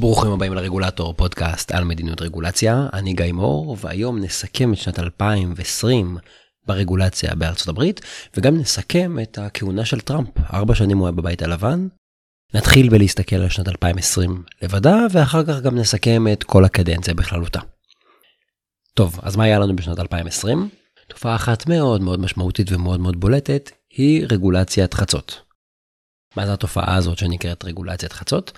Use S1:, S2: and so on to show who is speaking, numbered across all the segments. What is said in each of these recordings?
S1: ברוכים הבאים לרגולטור, פודקאסט על מדיניות רגולציה. אני גיא מור, והיום נסכם את שנת 2020 ברגולציה בארצות הברית, וגם נסכם את הכהונה של טראמפ. ארבע שנים הוא היה בבית הלבן. נתחיל בלהסתכל על שנת 2020 לבדה, ואחר כך גם נסכם את כל הקדנציה בכללותה. טוב, אז מה היה לנו בשנת 2020? תופעה אחת מאוד מאוד משמעותית ומאוד מאוד בולטת, היא רגולציית חצות. מה זה התופעה הזאת שנקראת רגולציית חצות?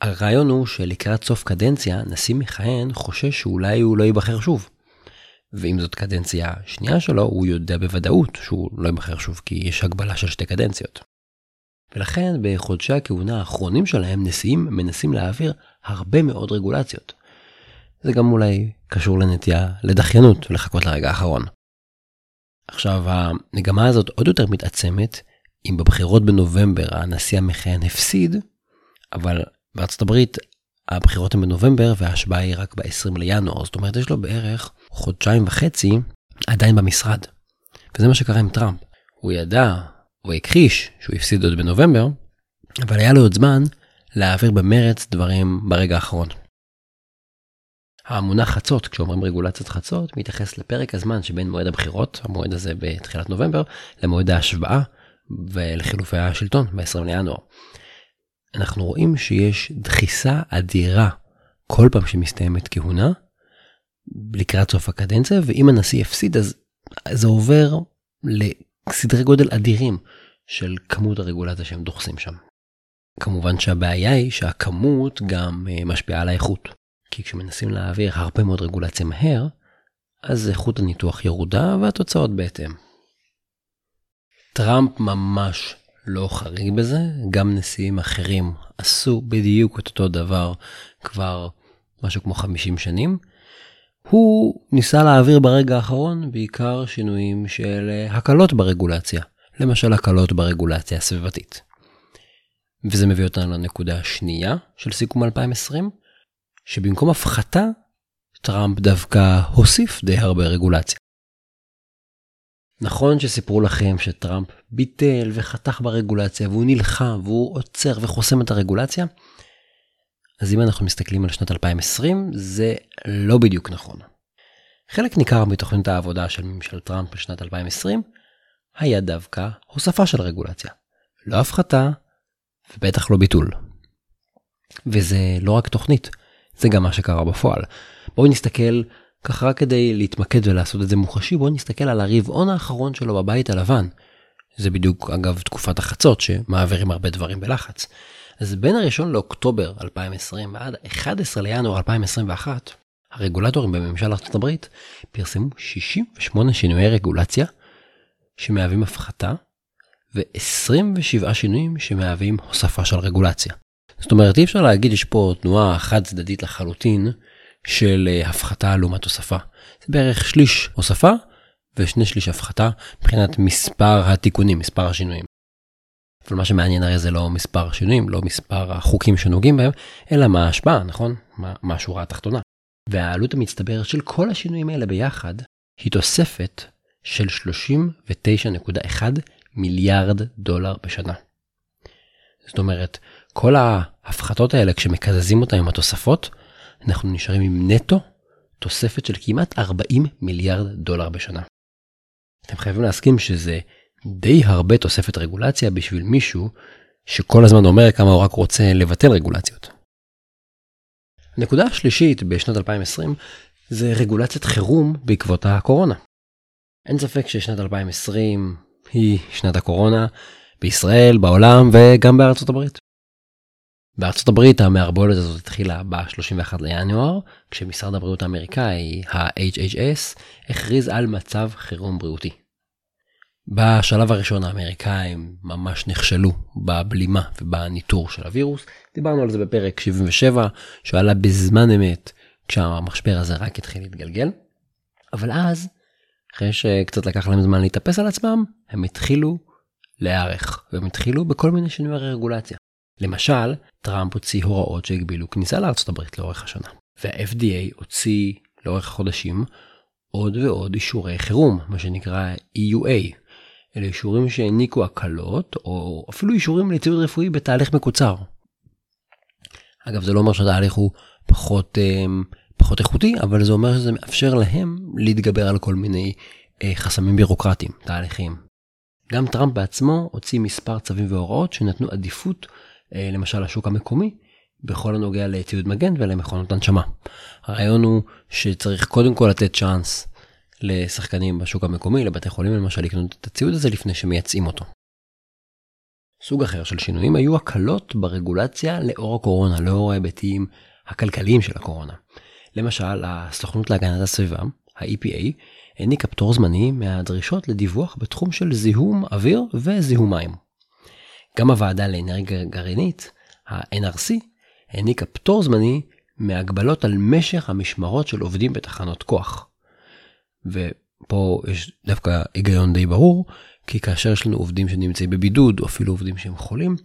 S1: הרעיון הוא שלקראת סוף קדנציה, נשיא מכהן חושש שאולי הוא לא ייבחר שוב. ואם זאת קדנציה שנייה שלו, הוא יודע בוודאות שהוא לא ייבחר שוב, כי יש הגבלה של שתי קדנציות. ולכן בחודשי הכהונה האחרונים שלהם, נשיאים מנסים להעביר הרבה מאוד רגולציות. זה גם אולי קשור לנטייה לדחיינות, לחכות לרגע האחרון. עכשיו, המגמה הזאת עוד יותר מתעצמת אם בבחירות בנובמבר הנשיא המכהן הפסיד, אבל בארצות הברית הבחירות הן בנובמבר וההשבעה היא רק ב-20 לינואר, זאת אומרת יש לו בערך חודשיים וחצי עדיין במשרד. וזה מה שקרה עם טראמפ. הוא ידע, הוא הכחיש שהוא הפסיד עוד בנובמבר, אבל היה לו עוד זמן להעביר במרץ דברים ברגע האחרון. המונח חצות, כשאומרים רגולציית חצות, מתייחס לפרק הזמן שבין מועד הבחירות, המועד הזה בתחילת נובמבר, למועד ההשבעה ולחילופי השלטון ב-20 לינואר. אנחנו רואים שיש דחיסה אדירה כל פעם שמסתיימת כהונה לקראת סוף הקדנציה, ואם הנשיא הפסיד אז זה עובר לסדרי גודל אדירים של כמות הרגולציה שהם דוחסים שם. כמובן שהבעיה היא שהכמות גם אה, משפיעה על האיכות. כי כשמנסים להעביר הרבה מאוד רגולציה מהר, אז איכות הניתוח ירודה והתוצאות בהתאם. טראמפ ממש לא חריג בזה, גם נשיאים אחרים עשו בדיוק את אותו דבר כבר משהו כמו 50 שנים. הוא ניסה להעביר ברגע האחרון בעיקר שינויים של הקלות ברגולציה, למשל הקלות ברגולציה הסביבתית. וזה מביא אותנו לנקודה השנייה של סיכום 2020, שבמקום הפחתה, טראמפ דווקא הוסיף די הרבה רגולציה. נכון שסיפרו לכם שטראמפ ביטל וחתך ברגולציה והוא נלחם והוא עוצר וחוסם את הרגולציה? אז אם אנחנו מסתכלים על שנת 2020 זה לא בדיוק נכון. חלק ניכר מתוכנית העבודה של ממשל טראמפ בשנת 2020 היה דווקא הוספה של רגולציה. לא הפחתה ובטח לא ביטול. וזה לא רק תוכנית, זה גם מה שקרה בפועל. בואו נסתכל ככה רק כדי להתמקד ולעשות את זה מוחשי, בואו נסתכל על הרבעון האחרון שלו בבית הלבן. זה בדיוק אגב תקופת החצות שמעבירים הרבה דברים בלחץ. אז בין הראשון לאוקטובר 2020 ועד 11 לינואר 2021, הרגולטורים בממשל הברית פרסמו 68 שינויי רגולציה שמהווים הפחתה ו-27 שינויים שמהווים הוספה של רגולציה. זאת אומרת אי אפשר להגיד יש פה תנועה חד צדדית לחלוטין של אה, הפחתה לעומת הוספה. זה בערך שליש הוספה ושני שליש הפחתה מבחינת מספר התיקונים, מספר השינויים. אבל מה שמעניין הרי זה לא מספר השינויים, לא מספר החוקים שנוגעים בהם, אלא מה ההשפעה, נכון? מה, מה השורה התחתונה. והעלות המצטברת של כל השינויים האלה ביחד היא תוספת של 39.1 מיליארד דולר בשנה. זאת אומרת, כל ההפחתות האלה, כשמקזזים אותן עם התוספות, אנחנו נשארים עם נטו תוספת של כמעט 40 מיליארד דולר בשנה. אתם חייבים להסכים שזה די הרבה תוספת רגולציה בשביל מישהו שכל הזמן אומר כמה הוא רק רוצה לבטל רגולציות. הנקודה השלישית בשנת 2020 זה רגולציית חירום בעקבות הקורונה. אין ספק ששנת 2020 היא שנת הקורונה בישראל, בעולם וגם בארצות הברית. בארצות הברית המערבולת הזאת התחילה ב-31 לינואר, כשמשרד הבריאות האמריקאי, ה-HHS, הכריז על מצב חירום בריאותי. בשלב הראשון האמריקאים ממש נכשלו בבלימה ובניטור של הווירוס. דיברנו על זה בפרק 77, שעלה בזמן אמת, כשהמשבר הזה רק התחיל להתגלגל. אבל אז, אחרי שקצת לקח להם זמן להתאפס על עצמם, הם התחילו להיערך, והם התחילו בכל מיני שינויי רגולציה. למשל, טראמפ הוציא הוראות שהגבילו כניסה לארצות הברית לאורך השנה, וה-FDA הוציא לאורך חודשים עוד ועוד אישורי חירום, מה שנקרא EUA. אלה אישורים שהעניקו הקלות, או אפילו אישורים לציוד רפואי בתהליך מקוצר. אגב, זה לא אומר שהתהליך הוא פחות, אה, פחות איכותי, אבל זה אומר שזה מאפשר להם להתגבר על כל מיני אה, חסמים בירוקרטיים, תהליכים. גם טראמפ בעצמו הוציא מספר צווים והוראות שנתנו עדיפות, למשל לשוק המקומי, בכל הנוגע לציוד מגן ולמכונות הנשמה. הרעיון הוא שצריך קודם כל לתת צ'אנס לשחקנים בשוק המקומי, לבתי חולים למשל, לקנות את הציוד הזה לפני שמייצאים אותו. סוג אחר של שינויים היו הקלות ברגולציה לאור הקורונה, לאור ההיבטים הכלכליים של הקורונה. למשל, הסוכנות להגנת הסביבה, ה-EPA, העניקה פטור זמני מהדרישות לדיווח בתחום של זיהום אוויר וזיהום מים. גם הוועדה לאנרגיה גרעינית, ה-NRC, העניקה פטור זמני מהגבלות על משך המשמרות של עובדים בתחנות כוח. ופה יש דווקא היגיון די ברור, כי כאשר יש לנו עובדים שנמצאים בבידוד, או אפילו עובדים שהם חולים,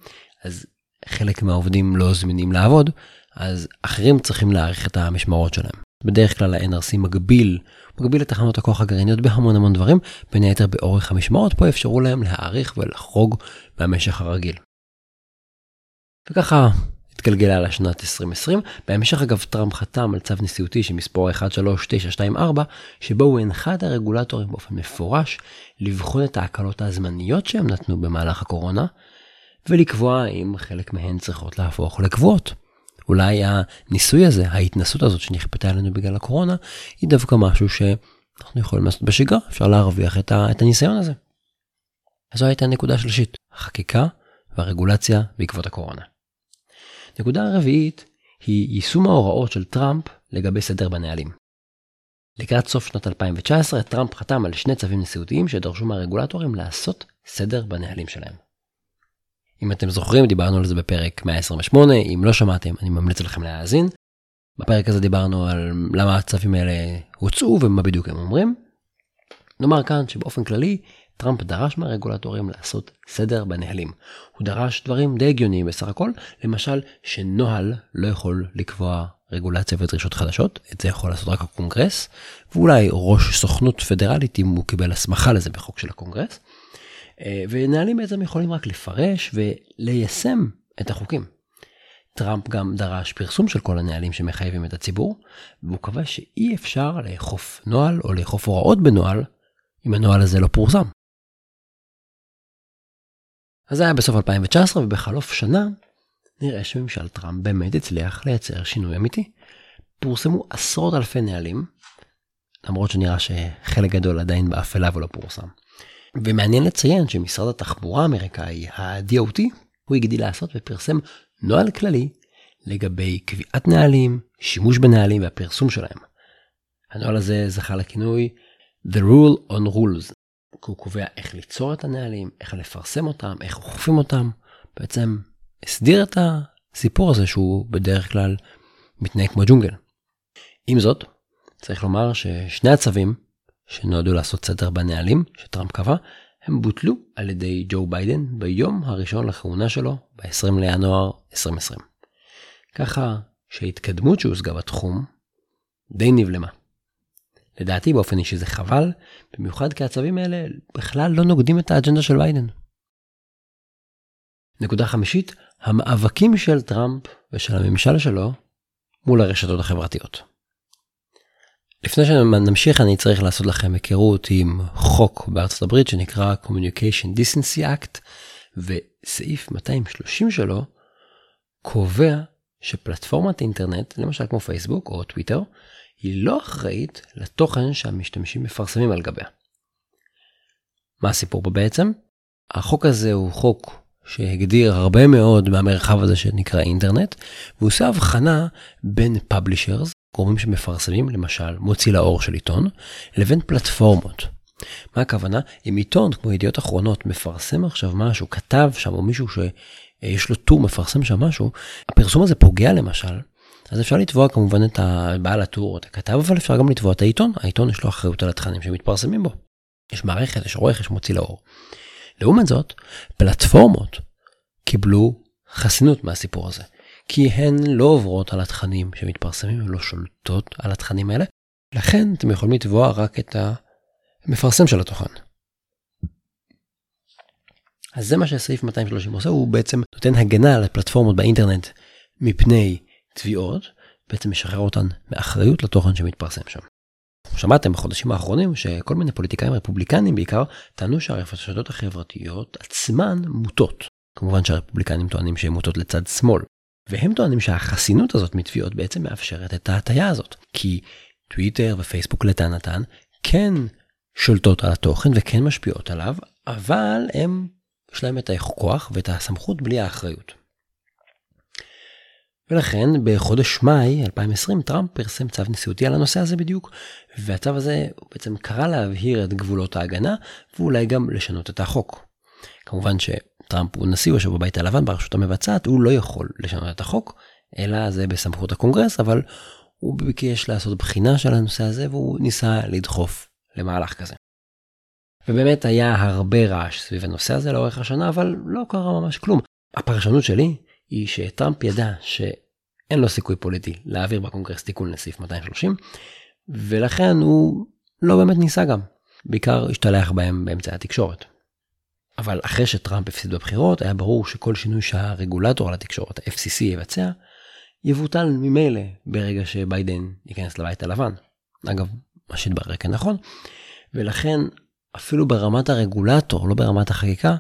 S1: אז חלק מהעובדים לא זמינים לעבוד, אז אחרים צריכים להאריך את המשמרות שלהם. בדרך כלל ה-NRC מגביל, מגביל את תחנות הכוח הגרעיניות בהמון המון דברים, בין היתר באורך המשמרות, פה אפשרו להם להאריך ולחרוג מהמשך הרגיל. וככה התגלגלה לשנת 2020. בהמשך אגב טראמפ חתם על צו נשיאותי שמספרו 13924, שבו הוא הנחה את הרגולטורים באופן מפורש לבחון את ההקלות הזמניות שהם נתנו במהלך הקורונה, ולקבוע אם חלק מהן צריכות להפוך לקבועות. אולי הניסוי הזה, ההתנסות הזאת שנכפתה עלינו בגלל הקורונה, היא דווקא משהו שאנחנו יכולים לעשות בשגרה, אפשר להרוויח את, ה- את הניסיון הזה. אז זו הייתה נקודה שלישית, החקיקה והרגולציה בעקבות הקורונה. נקודה רביעית היא יישום ההוראות של טראמפ לגבי סדר בנהלים. לקראת סוף שנת 2019 טראמפ חתם על שני צווים נשיאותיים שדרשו מהרגולטורים לעשות סדר בנהלים שלהם. אם אתם זוכרים דיברנו על זה בפרק 128, אם לא שמעתם אני ממליץ לכם להאזין. בפרק הזה דיברנו על למה הצווים האלה הוצאו ומה בדיוק הם אומרים. נאמר כאן שבאופן כללי טראמפ דרש מהרגולטורים לעשות סדר בנהלים. הוא דרש דברים די הגיוניים בסך הכל, למשל שנוהל לא יכול לקבוע רגולציה ודרישות חדשות, את זה יכול לעשות רק הקונגרס, ואולי ראש סוכנות פדרלית אם הוא קיבל הסמכה לזה בחוק של הקונגרס. אה, ונהלים בעצם יכולים רק לפרש וליישם את החוקים. טראמפ גם דרש פרסום של כל הנהלים שמחייבים את הציבור, והוא קבע שאי אפשר לאכוף נוהל או לאכוף הוראות בנוהל אם הנוהל הזה לא פורסם. אז זה היה בסוף 2019 ובחלוף שנה נראה שממשל טראמפ באמת הצליח לייצר שינוי אמיתי. פורסמו עשרות אלפי נהלים, למרות שנראה שחלק גדול עדיין באפלה ולא פורסם. ומעניין לציין שמשרד התחבורה האמריקאי, ה-DOT, הוא הגדיל לעשות ופרסם נוהל כללי לגבי קביעת נהלים, שימוש בנהלים והפרסום שלהם. הנוהל הזה זכה לכינוי The Rule on Rules, כי הוא קובע איך ליצור את הנהלים, איך לפרסם אותם, איך אוכפים אותם, בעצם הסדיר את הסיפור הזה שהוא בדרך כלל מתנהג כמו ג'ונגל. עם זאת, צריך לומר ששני הצווים שנועדו לעשות סדר בנהלים שטראמפ קבע, הם בוטלו על ידי ג'ו ביידן ביום הראשון לכהונה שלו ב-20 לינואר 2020. ככה שההתקדמות שהושגה בתחום די נבלמה. לדעתי באופן אישי זה חבל, במיוחד כי הצווים האלה בכלל לא נוגדים את האג'נדה של ביידן. נקודה חמישית, המאבקים של טראמפ ושל הממשל שלו מול הרשתות החברתיות. לפני שנמשיך אני צריך לעשות לכם היכרות עם חוק בארצות הברית שנקרא Communication Decency Act וסעיף 230 שלו קובע שפלטפורמת אינטרנט למשל כמו פייסבוק או טוויטר היא לא אחראית לתוכן שהמשתמשים מפרסמים על גביה. מה הסיפור פה בעצם? החוק הזה הוא חוק שהגדיר הרבה מאוד מהמרחב הזה שנקרא אינטרנט, והוא עושה הבחנה בין פאבלישרס, גורמים שמפרסמים, למשל מוציא לאור של עיתון, לבין פלטפורמות. מה הכוונה? אם עיתון כמו ידיעות אחרונות מפרסם עכשיו משהו, כתב שם או מישהו שיש לו טור מפרסם שם משהו, הפרסום הזה פוגע למשל אז אפשר לתבוע כמובן את הבעל הטור או את הכתב, אבל אפשר גם לתבוע את העיתון, העיתון יש לו אחריות על התכנים שמתפרסמים בו. יש מערכת, יש עורך, יש מוציא לאור. לעומת זאת, פלטפורמות קיבלו חסינות מהסיפור הזה, כי הן לא עוברות על התכנים שמתפרסמים, הן לא שולטות על התכנים האלה, לכן אתם יכולים לתבוע רק את המפרסם של התוכן. אז זה מה שסעיף 230 עושה, הוא בעצם נותן הגנה על הפלטפורמות באינטרנט מפני תביעות, בעצם משחרר אותן מאחריות לתוכן שמתפרסם שם. שמעתם בחודשים האחרונים שכל מיני פוליטיקאים רפובליקנים בעיקר טענו שהרשתות החברתיות עצמן מוטות. כמובן שהרפובליקנים טוענים שהן מוטות לצד שמאל. והם טוענים שהחסינות הזאת מתביעות בעצם מאפשרת את ההטייה הזאת. כי טוויטר ופייסבוק לטענתן כן שולטות על התוכן וכן משפיעות עליו, אבל הם, יש להם את הכוח ואת הסמכות בלי האחריות. ולכן בחודש מאי 2020 טראמפ פרסם צו נשיאותי על הנושא הזה בדיוק, והצו הזה בעצם קרא להבהיר את גבולות ההגנה ואולי גם לשנות את החוק. כמובן שטראמפ הוא נשיא, הוא יושב בבית הלבן ברשות המבצעת, הוא לא יכול לשנות את החוק, אלא זה בסמכות הקונגרס, אבל הוא ביקש לעשות בחינה של הנושא הזה והוא ניסה לדחוף למהלך כזה. ובאמת היה הרבה רעש סביב הנושא הזה לאורך השנה, אבל לא קרה ממש כלום. הפרשנות שלי היא שטראמפ ידע שאין לו סיכוי פוליטי להעביר בקונגרס תיקון לסעיף 230, ולכן הוא לא באמת ניסה גם, בעיקר השתלח בהם באמצעי התקשורת. אבל אחרי שטראמפ הפסיד בבחירות, היה ברור שכל שינוי שהרגולטור על התקשורת, ה-FCC, יבצע, יבוטל ממילא ברגע שביידן ייכנס לבית הלבן. אגב, מה שהתברר כנכון, ולכן אפילו ברמת הרגולטור, לא ברמת החקיקה,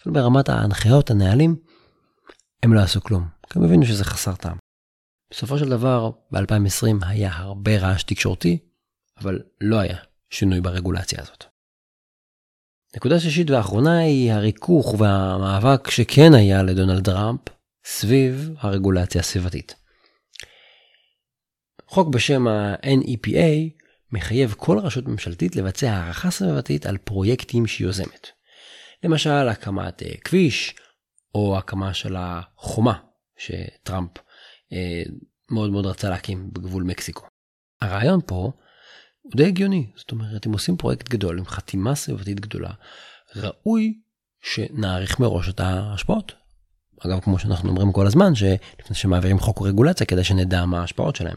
S1: אפילו ברמת ההנחיות, הנהלים, הם לא עשו כלום, כי הם הבינו שזה חסר טעם. בסופו של דבר, ב-2020 היה הרבה רעש תקשורתי, אבל לא היה שינוי ברגולציה הזאת. נקודה שישית ואחרונה היא הריכוך והמאבק שכן היה לדונלד טראמפ סביב הרגולציה הסביבתית. חוק בשם ה-NEPA מחייב כל רשות ממשלתית לבצע הערכה סביבתית על פרויקטים שהיא יוזמת. למשל הקמת uh, כביש או הקמה של החומה שטראמפ uh, מאוד מאוד רצה להקים בגבול מקסיקו. הרעיון פה הוא די הגיוני, זאת אומרת אם עושים פרויקט גדול עם חתימה סביבתית גדולה, ראוי שנעריך מראש את ההשפעות. אגב כמו שאנחנו אומרים כל הזמן שלפני שמעבירים חוק או רגולציה כדי שנדע מה ההשפעות שלהם.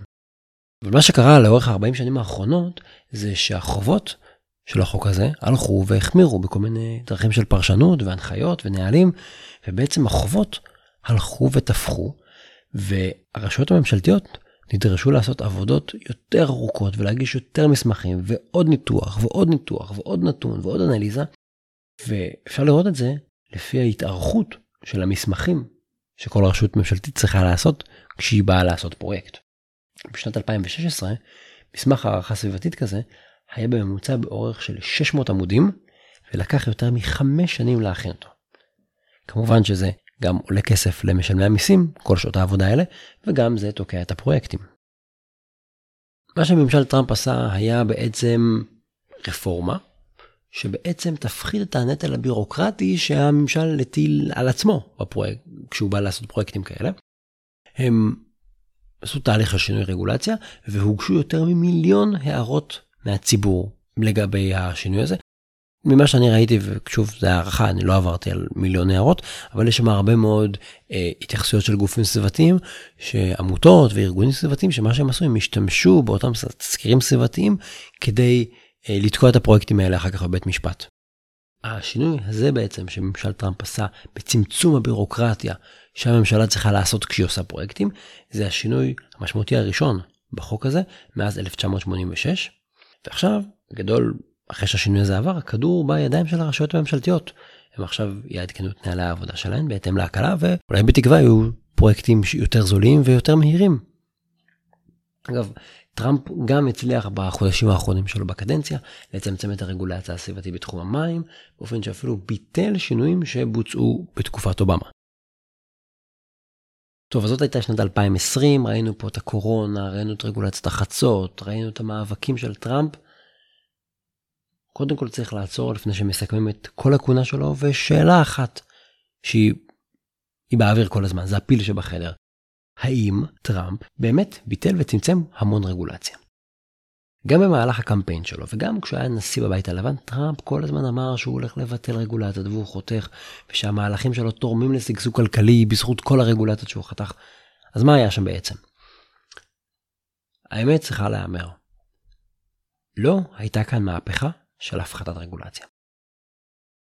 S1: אבל מה שקרה לאורך 40 שנים האחרונות זה שהחובות של החוק הזה הלכו והחמירו בכל מיני דרכים של פרשנות והנחיות ונהלים ובעצם החובות הלכו ותפחו והרשויות הממשלתיות נדרשו לעשות עבודות יותר ארוכות ולהגיש יותר מסמכים ועוד ניתוח ועוד ניתוח ועוד נתון ועוד אנליזה ואפשר לראות את זה לפי ההתארכות של המסמכים שכל רשות ממשלתית צריכה לעשות כשהיא באה לעשות פרויקט. בשנת 2016 מסמך הערכה סביבתית כזה היה בממוצע באורך של 600 עמודים ולקח יותר מחמש שנים להכין אותו. כמובן שזה גם עולה כסף למשלמי המיסים, כל שעות העבודה האלה, וגם זה תוקע את הפרויקטים. מה שממשל טראמפ עשה היה בעצם רפורמה, שבעצם תפחית את הנטל הבירוקרטי שהממשל הטיל על עצמו בפרויקט, כשהוא בא לעשות פרויקטים כאלה. הם עשו תהליך של שינוי רגולציה והוגשו יותר ממיליון הערות מהציבור לגבי השינוי הזה. ממה שאני ראיתי ושוב זה הערכה אני לא עברתי על מיליון הערות אבל יש שם הרבה מאוד אה, התייחסויות של גופים סביבתיים שעמותות וארגונים סביבתיים שמה שהם עשו הם השתמשו באותם תזכירים סביבתיים כדי אה, לתקוע את הפרויקטים האלה אחר כך בבית משפט. השינוי הזה בעצם שממשל טראמפ עשה בצמצום הבירוקרטיה שהממשלה צריכה לעשות כשהיא עושה פרויקטים, זה השינוי המשמעותי הראשון בחוק הזה מאז 1986. ועכשיו, גדול, אחרי שהשינוי הזה עבר, הכדור בידיים של הרשויות הממשלתיות. הם עכשיו יעדכנו את נהלי העבודה שלהם בהתאם להקלה, ואולי בתקווה יהיו פרויקטים יותר זולים ויותר מהירים. אגב, טראמפ גם הצליח בחודשים האחרונים שלו בקדנציה לצמצם את הרגולציה הסביבתית בתחום המים, באופן שאפילו ביטל שינויים שבוצעו בתקופת אובמה. טוב, אז זאת הייתה שנת 2020, ראינו פה את הקורונה, ראינו את רגולציית החצות, ראינו את המאבקים של טראמפ. קודם כל צריך לעצור לפני שמסכמים את כל הכהונה שלו, ושאלה אחת שהיא באוויר כל הזמן, זה הפיל שבחדר. האם טראמפ באמת ביטל וצמצם המון רגולציה? גם במהלך הקמפיין שלו וגם כשהוא היה נשיא בבית הלבן, טראמפ כל הזמן אמר שהוא הולך לבטל רגולציות והוא חותך, ושהמהלכים שלו תורמים לשגשוג כלכלי בזכות כל הרגולציות שהוא חתך. אז מה היה שם בעצם? האמת צריכה להיאמר. לא הייתה כאן מהפכה של הפחתת רגולציה.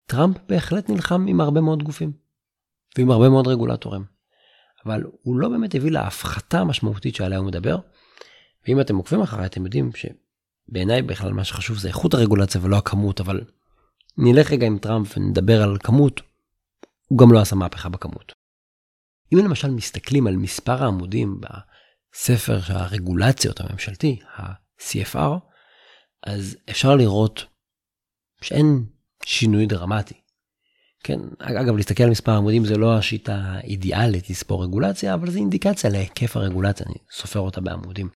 S1: טראמפ בהחלט נלחם עם הרבה מאוד גופים ועם הרבה מאוד רגולטורים. אבל הוא לא באמת הביא להפחתה המשמעותית שעליה הוא מדבר. ואם אתם עוקבים אחריי אתם יודעים שבעיניי בכלל מה שחשוב זה איכות הרגולציה ולא הכמות, אבל נלך רגע עם טראמפ ונדבר על כמות, הוא גם לא עשה מהפכה בכמות. אם למשל מסתכלים על מספר העמודים בספר הרגולציות הממשלתי, ה-CFR, אז אפשר לראות שאין שינוי דרמטי. כן, אגב, להסתכל על מספר עמודים זה לא השיטה האידיאלית לספור רגולציה, אבל זה אינדיקציה להיקף הרגולציה, אני סופר אותה בעמודים.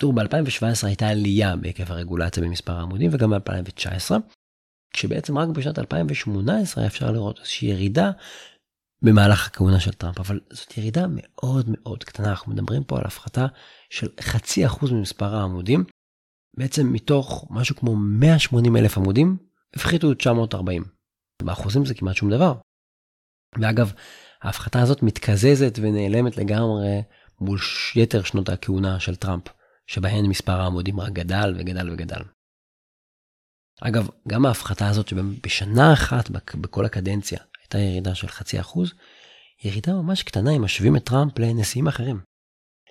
S1: תראו, ב-2017 הייתה עלייה בהיקף הרגולציה במספר העמודים וגם ב-2019, כשבעצם רק בשנת 2018 אפשר לראות איזושהי ירידה במהלך הכהונה של טראמפ, אבל זאת ירידה מאוד מאוד קטנה, אנחנו מדברים פה על הפחתה של חצי אחוז ממספר העמודים, בעצם מתוך משהו כמו 180 אלף עמודים, הפחיתו 940. באחוזים זה כמעט שום דבר. ואגב, ההפחתה הזאת מתקזזת ונעלמת לגמרי מול יתר שנות הכהונה של טראמפ, שבהן מספר העמודים רק גדל וגדל וגדל. אגב, גם ההפחתה הזאת שבשנה אחת בכל הקדנציה הייתה ירידה של חצי אחוז, ירידה ממש קטנה אם משווים את טראמפ לנשיאים אחרים.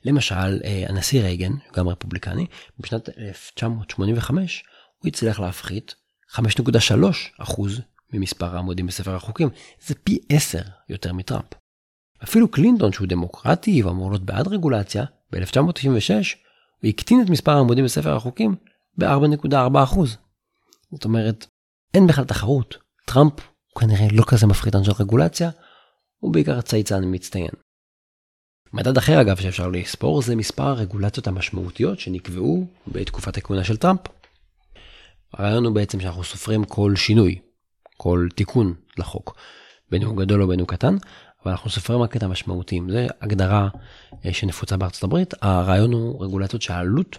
S1: למשל, אה, הנשיא רייגן, גם רפובליקני, בשנת 1985 הוא הצליח להפחית 5.3 אחוז ממספר העמודים בספר החוקים, זה פי 10 יותר מטראמפ. אפילו קלינטון שהוא דמוקרטי ואמור להיות בעד רגולציה, ב-1996 הוא הקטין את מספר העמודים בספר החוקים ב-4.4%. זאת אומרת, אין בכלל תחרות. טראמפ הוא כנראה לא כזה מפחיתן של רגולציה, הוא בעיקר צייצן מצטיין. מדד אחר אגב שאפשר לספור זה מספר הרגולציות המשמעותיות שנקבעו בתקופת הכהונה של טראמפ. הרעיון הוא בעצם שאנחנו סופרים כל שינוי, כל תיקון לחוק, בין הוא גדול או בין הוא קטן, אבל אנחנו סופרים רק את המשמעותיים. זו הגדרה אה, שנפוצה בארצות הברית. הרעיון הוא רגולציות שהעלות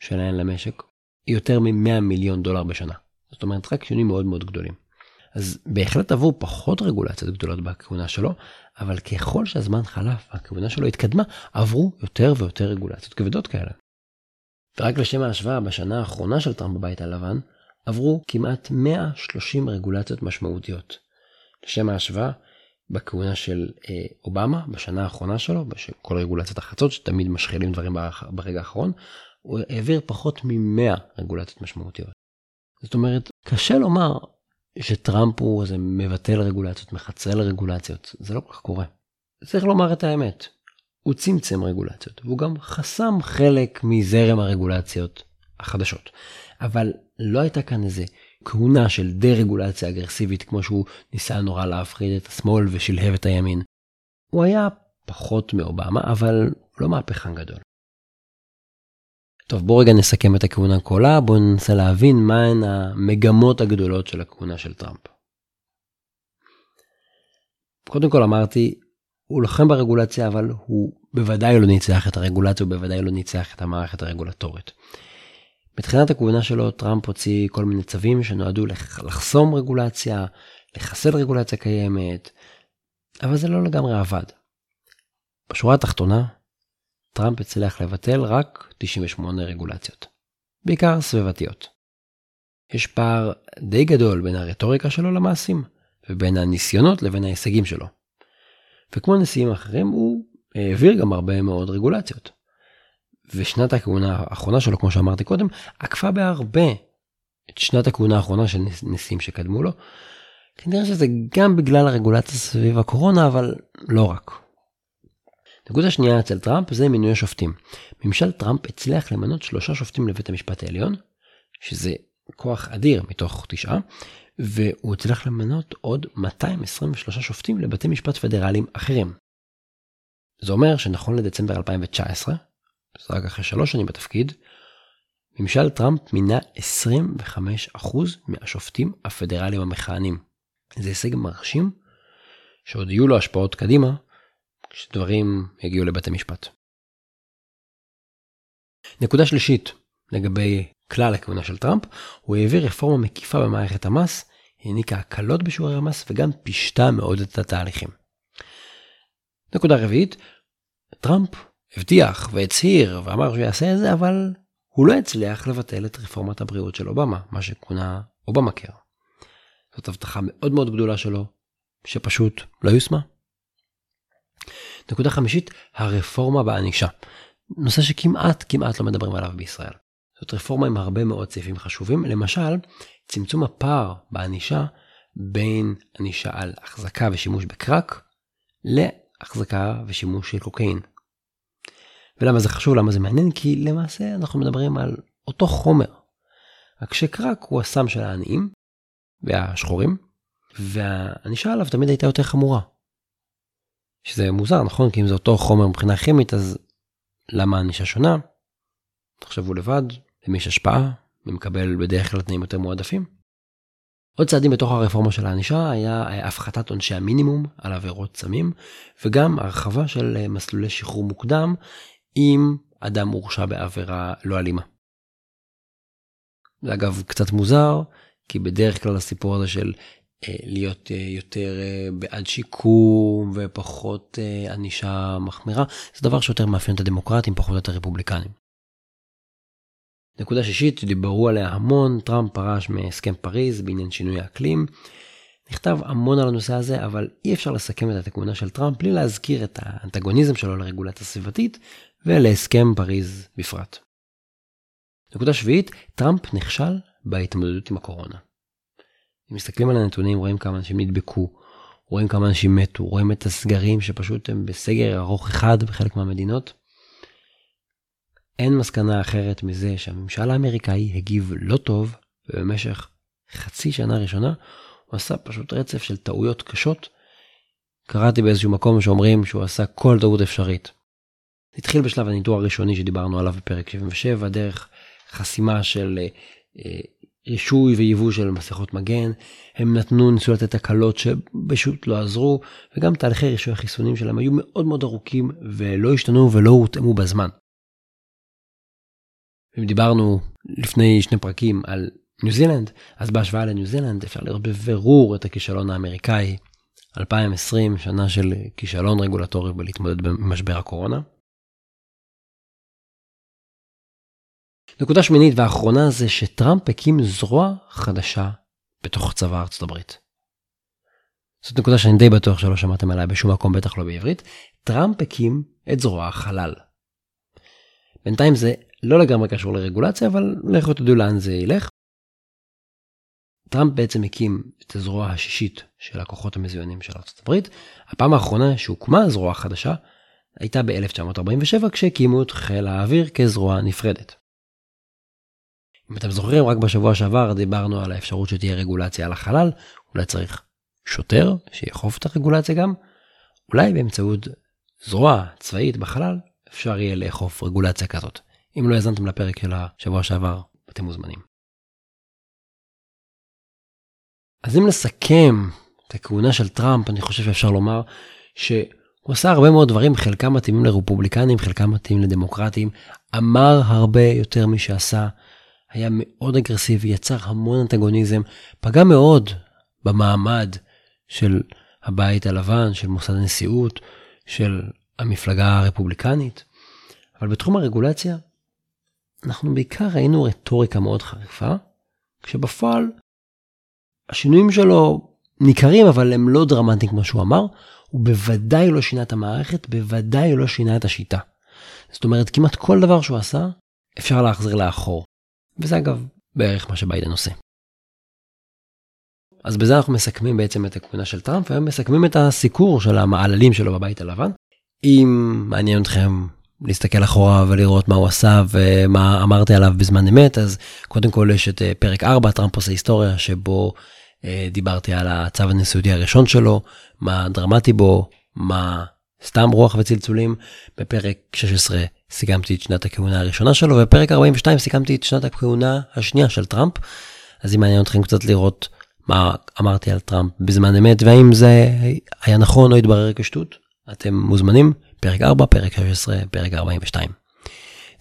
S1: שלהן למשק היא יותר מ-100 מיליון דולר בשנה. זאת אומרת, רק שינויים מאוד מאוד גדולים. אז בהחלט עברו פחות רגולציות גדולות בכהונה שלו, אבל ככל שהזמן חלף והכהונה שלו התקדמה, עברו יותר ויותר רגולציות כבדות כאלה. ורק לשם ההשוואה, בשנה האחרונה של טראמפ בבית הלבן, עברו כמעט 130 רגולציות משמעותיות. לשם ההשוואה, בכהונה של אה, אובמה, בשנה האחרונה שלו, כל רגולציות החצות שתמיד משחילים דברים ברגע האחרון, הוא העביר פחות מ-100 רגולציות משמעותיות. זאת אומרת, קשה לומר שטראמפ הוא איזה מבטל רגולציות, מחצל רגולציות, זה לא כל כך קורה. צריך לומר את האמת, הוא צמצם רגולציות, והוא גם חסם חלק מזרם הרגולציות החדשות. אבל לא הייתה כאן איזה כהונה של דה-רגולציה אגרסיבית כמו שהוא ניסה נורא להפחיד את השמאל ושלהב את הימין. הוא היה פחות מאובמה, אבל לא מהפכן גדול. טוב, בואו רגע נסכם את הכהונה כולה, בואו ננסה להבין מהן המגמות הגדולות של הכהונה של טראמפ. קודם כל אמרתי, הוא לוחם ברגולציה, אבל הוא בוודאי לא ניצח את הרגולציה, הוא בוודאי לא ניצח את המערכת הרגולטורית. בתחילת הכהונה שלו טראמפ הוציא כל מיני צווים שנועדו לחסום רגולציה, לחסל רגולציה קיימת, אבל זה לא לגמרי עבד. בשורה התחתונה, טראמפ הצליח לבטל רק 98 רגולציות, בעיקר סביבתיות. יש פער די גדול בין הרטוריקה שלו למעשים, ובין הניסיונות לבין ההישגים שלו. וכמו נשיאים אחרים, הוא העביר גם הרבה מאוד רגולציות. ושנת הכהונה האחרונה שלו, כמו שאמרתי קודם, עקפה בהרבה את שנת הכהונה האחרונה של נשיאים שקדמו לו. כנראה שזה גם בגלל הרגולציה סביב הקורונה, אבל לא רק. נקודה שנייה אצל טראמפ זה מינוי השופטים. ממשל טראמפ הצליח למנות שלושה שופטים לבית המשפט העליון, שזה כוח אדיר מתוך תשעה, והוא הצליח למנות עוד 223 שופטים לבתי משפט פדרליים אחרים. זה אומר שנכון לדצמבר 2019, זה רק אחרי שלוש שנים בתפקיד, ממשל טראמפ מינה 25% מהשופטים הפדרליים המכהנים. זה הישג מרשים, שעוד יהיו לו השפעות קדימה, כשדברים יגיעו לבית המשפט. נקודה שלישית לגבי כלל הכהונה של טראמפ, הוא העביר רפורמה מקיפה במערכת המס, העניקה הקלות בשיעורי המס וגם פישטה מאוד את התהליכים. נקודה רביעית, טראמפ הבטיח והצהיר ואמר שהוא יעשה את זה, אבל הוא לא הצליח לבטל את רפורמת הבריאות של אובמה, מה שכונה אובמה קר. זאת הבטחה מאוד מאוד גדולה שלו, שפשוט לא יושמה. נקודה חמישית, הרפורמה בענישה. נושא שכמעט כמעט לא מדברים עליו בישראל. זאת רפורמה עם הרבה מאוד סעיפים חשובים, למשל, צמצום הפער בענישה בין ענישה על החזקה ושימוש בקרק להחזקה ושימוש של קוקאין. ולמה זה חשוב? למה זה מעניין? כי למעשה אנחנו מדברים על אותו חומר. רק שקרק הוא הסם של העניים והשחורים, והענישה עליו תמיד הייתה יותר חמורה. שזה מוזר, נכון? כי אם זה אותו חומר מבחינה כימית, אז למה הענישה שונה? תחשבו לבד, למי יש השפעה, מי מקבל בדרך כלל תנאים יותר מועדפים. עוד צעדים בתוך הרפורמה של הענישה היה הפחתת עונשי המינימום על עבירות סמים, וגם הרחבה של מסלולי שחרור מוקדם אם אדם הורשע בעבירה לא אלימה. זה אגב קצת מוזר, כי בדרך כלל הסיפור הזה של אה, להיות אה, יותר אה, בעד שיקום ופחות ענישה מחמירה, זה דבר שיותר מאפיין את הדמוקרטים, פחות את הרפובליקנים. נקודה שישית, דיברו עליה המון, טראמפ פרש מהסכם פריז בעניין שינוי האקלים. נכתב המון על הנושא הזה, אבל אי אפשר לסכם את הכהונה של טראמפ בלי להזכיר את האנטגוניזם שלו לרגולציה סביבתית ולהסכם פריז בפרט. נקודה שביעית, טראמפ נכשל בהתמודדות עם הקורונה. אם מסתכלים על הנתונים רואים כמה אנשים נדבקו, רואים כמה אנשים מתו, רואים את הסגרים שפשוט הם בסגר ארוך אחד בחלק מהמדינות. אין מסקנה אחרת מזה שהממשל האמריקאי הגיב לא טוב ובמשך חצי שנה ראשונה הוא עשה פשוט רצף של טעויות קשות. קראתי באיזשהו מקום שאומרים שהוא עשה כל טעות אפשרית. התחיל בשלב הניטור הראשוני שדיברנו עליו בפרק 77 דרך חסימה של אה, רישוי ויבוא של מסכות מגן, הם נתנו, ניסו לתת הקלות שפשוט לא עזרו, וגם תהליכי רישוי החיסונים שלהם היו מאוד מאוד ארוכים ולא השתנו ולא הותאמו בזמן. אם דיברנו לפני שני פרקים על ניו זילנד, אז בהשוואה לניו זילנד אפשר לראות בבירור את הכישלון האמריקאי. 2020, שנה של כישלון רגולטורי בלהתמודד במשבר הקורונה. נקודה שמינית ואחרונה זה שטראמפ הקים זרוע חדשה בתוך צבא ארצות הברית. זאת נקודה שאני די בטוח שלא שמעתם עליה בשום מקום, בטח לא בעברית. טראמפ הקים את זרוע החלל. בינתיים זה לא לגמרי קשור לרגולציה, אבל לכו תדעו לאן זה ילך. טראמפ בעצם הקים את הזרוע השישית של הכוחות המזוינים של הברית. הפעם האחרונה שהוקמה הזרוע החדשה הייתה ב-1947 כשהקימו את חיל האוויר כזרוע נפרדת. אם אתם זוכרים, רק בשבוע שעבר דיברנו על האפשרות שתהיה רגולציה על החלל, אולי צריך שוטר שיאכוף את הרגולציה גם, אולי באמצעות זרוע צבאית בחלל אפשר יהיה לאכוף רגולציה כזאת. אם לא האזנתם לפרק של השבוע שעבר, אתם מוזמנים. אז אם נסכם את הכהונה של טראמפ, אני חושב שאפשר לומר שהוא עשה הרבה מאוד דברים, חלקם מתאימים לרפובליקנים, חלקם מתאימים לדמוקרטים, אמר הרבה יותר משעשה, היה מאוד אגרסיבי, יצר המון אנטגוניזם, פגע מאוד במעמד של הבית הלבן, של מוסד הנשיאות, של המפלגה הרפובליקנית. אבל בתחום הרגולציה, אנחנו בעיקר ראינו רטוריקה מאוד חריפה, כשבפועל השינויים שלו ניכרים, אבל הם לא דרמטיים כמו שהוא אמר. הוא בוודאי לא שינה את המערכת, בוודאי לא שינה את השיטה. זאת אומרת, כמעט כל דבר שהוא עשה, אפשר להחזיר לאחור. וזה אגב בערך מה שביידן עושה. אז בזה אנחנו מסכמים בעצם את הכהונה של טראמפ, והיום מסכמים את הסיקור של המעללים שלו בבית הלבן. אם מעניין אתכם להסתכל אחורה ולראות מה הוא עשה ומה אמרתי עליו בזמן אמת, אז קודם כל יש את אה, פרק 4, טראמפ עושה היסטוריה, שבו אה, דיברתי על הצו הנשיאותי הראשון שלו, מה דרמטי בו, מה סתם רוח וצלצולים. בפרק 16 סיכמתי את שנת הכהונה הראשונה שלו, ובפרק 42 סיכמתי את שנת הכהונה השנייה של טראמפ. אז אם מעניין אתכם קצת לראות מה אמרתי על טראמפ בזמן אמת, והאם זה היה נכון או התברר כשטות, אתם מוזמנים, פרק 4, פרק 16, פרק 42.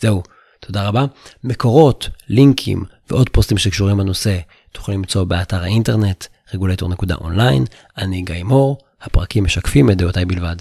S1: זהו, תודה רבה. מקורות, לינקים ועוד פוסטים שקשורים לנושא תוכלו למצוא באתר האינטרנט רגולטור.אונליין. אני גיא מור, הפרקים משקפים את דעותיי בלבד.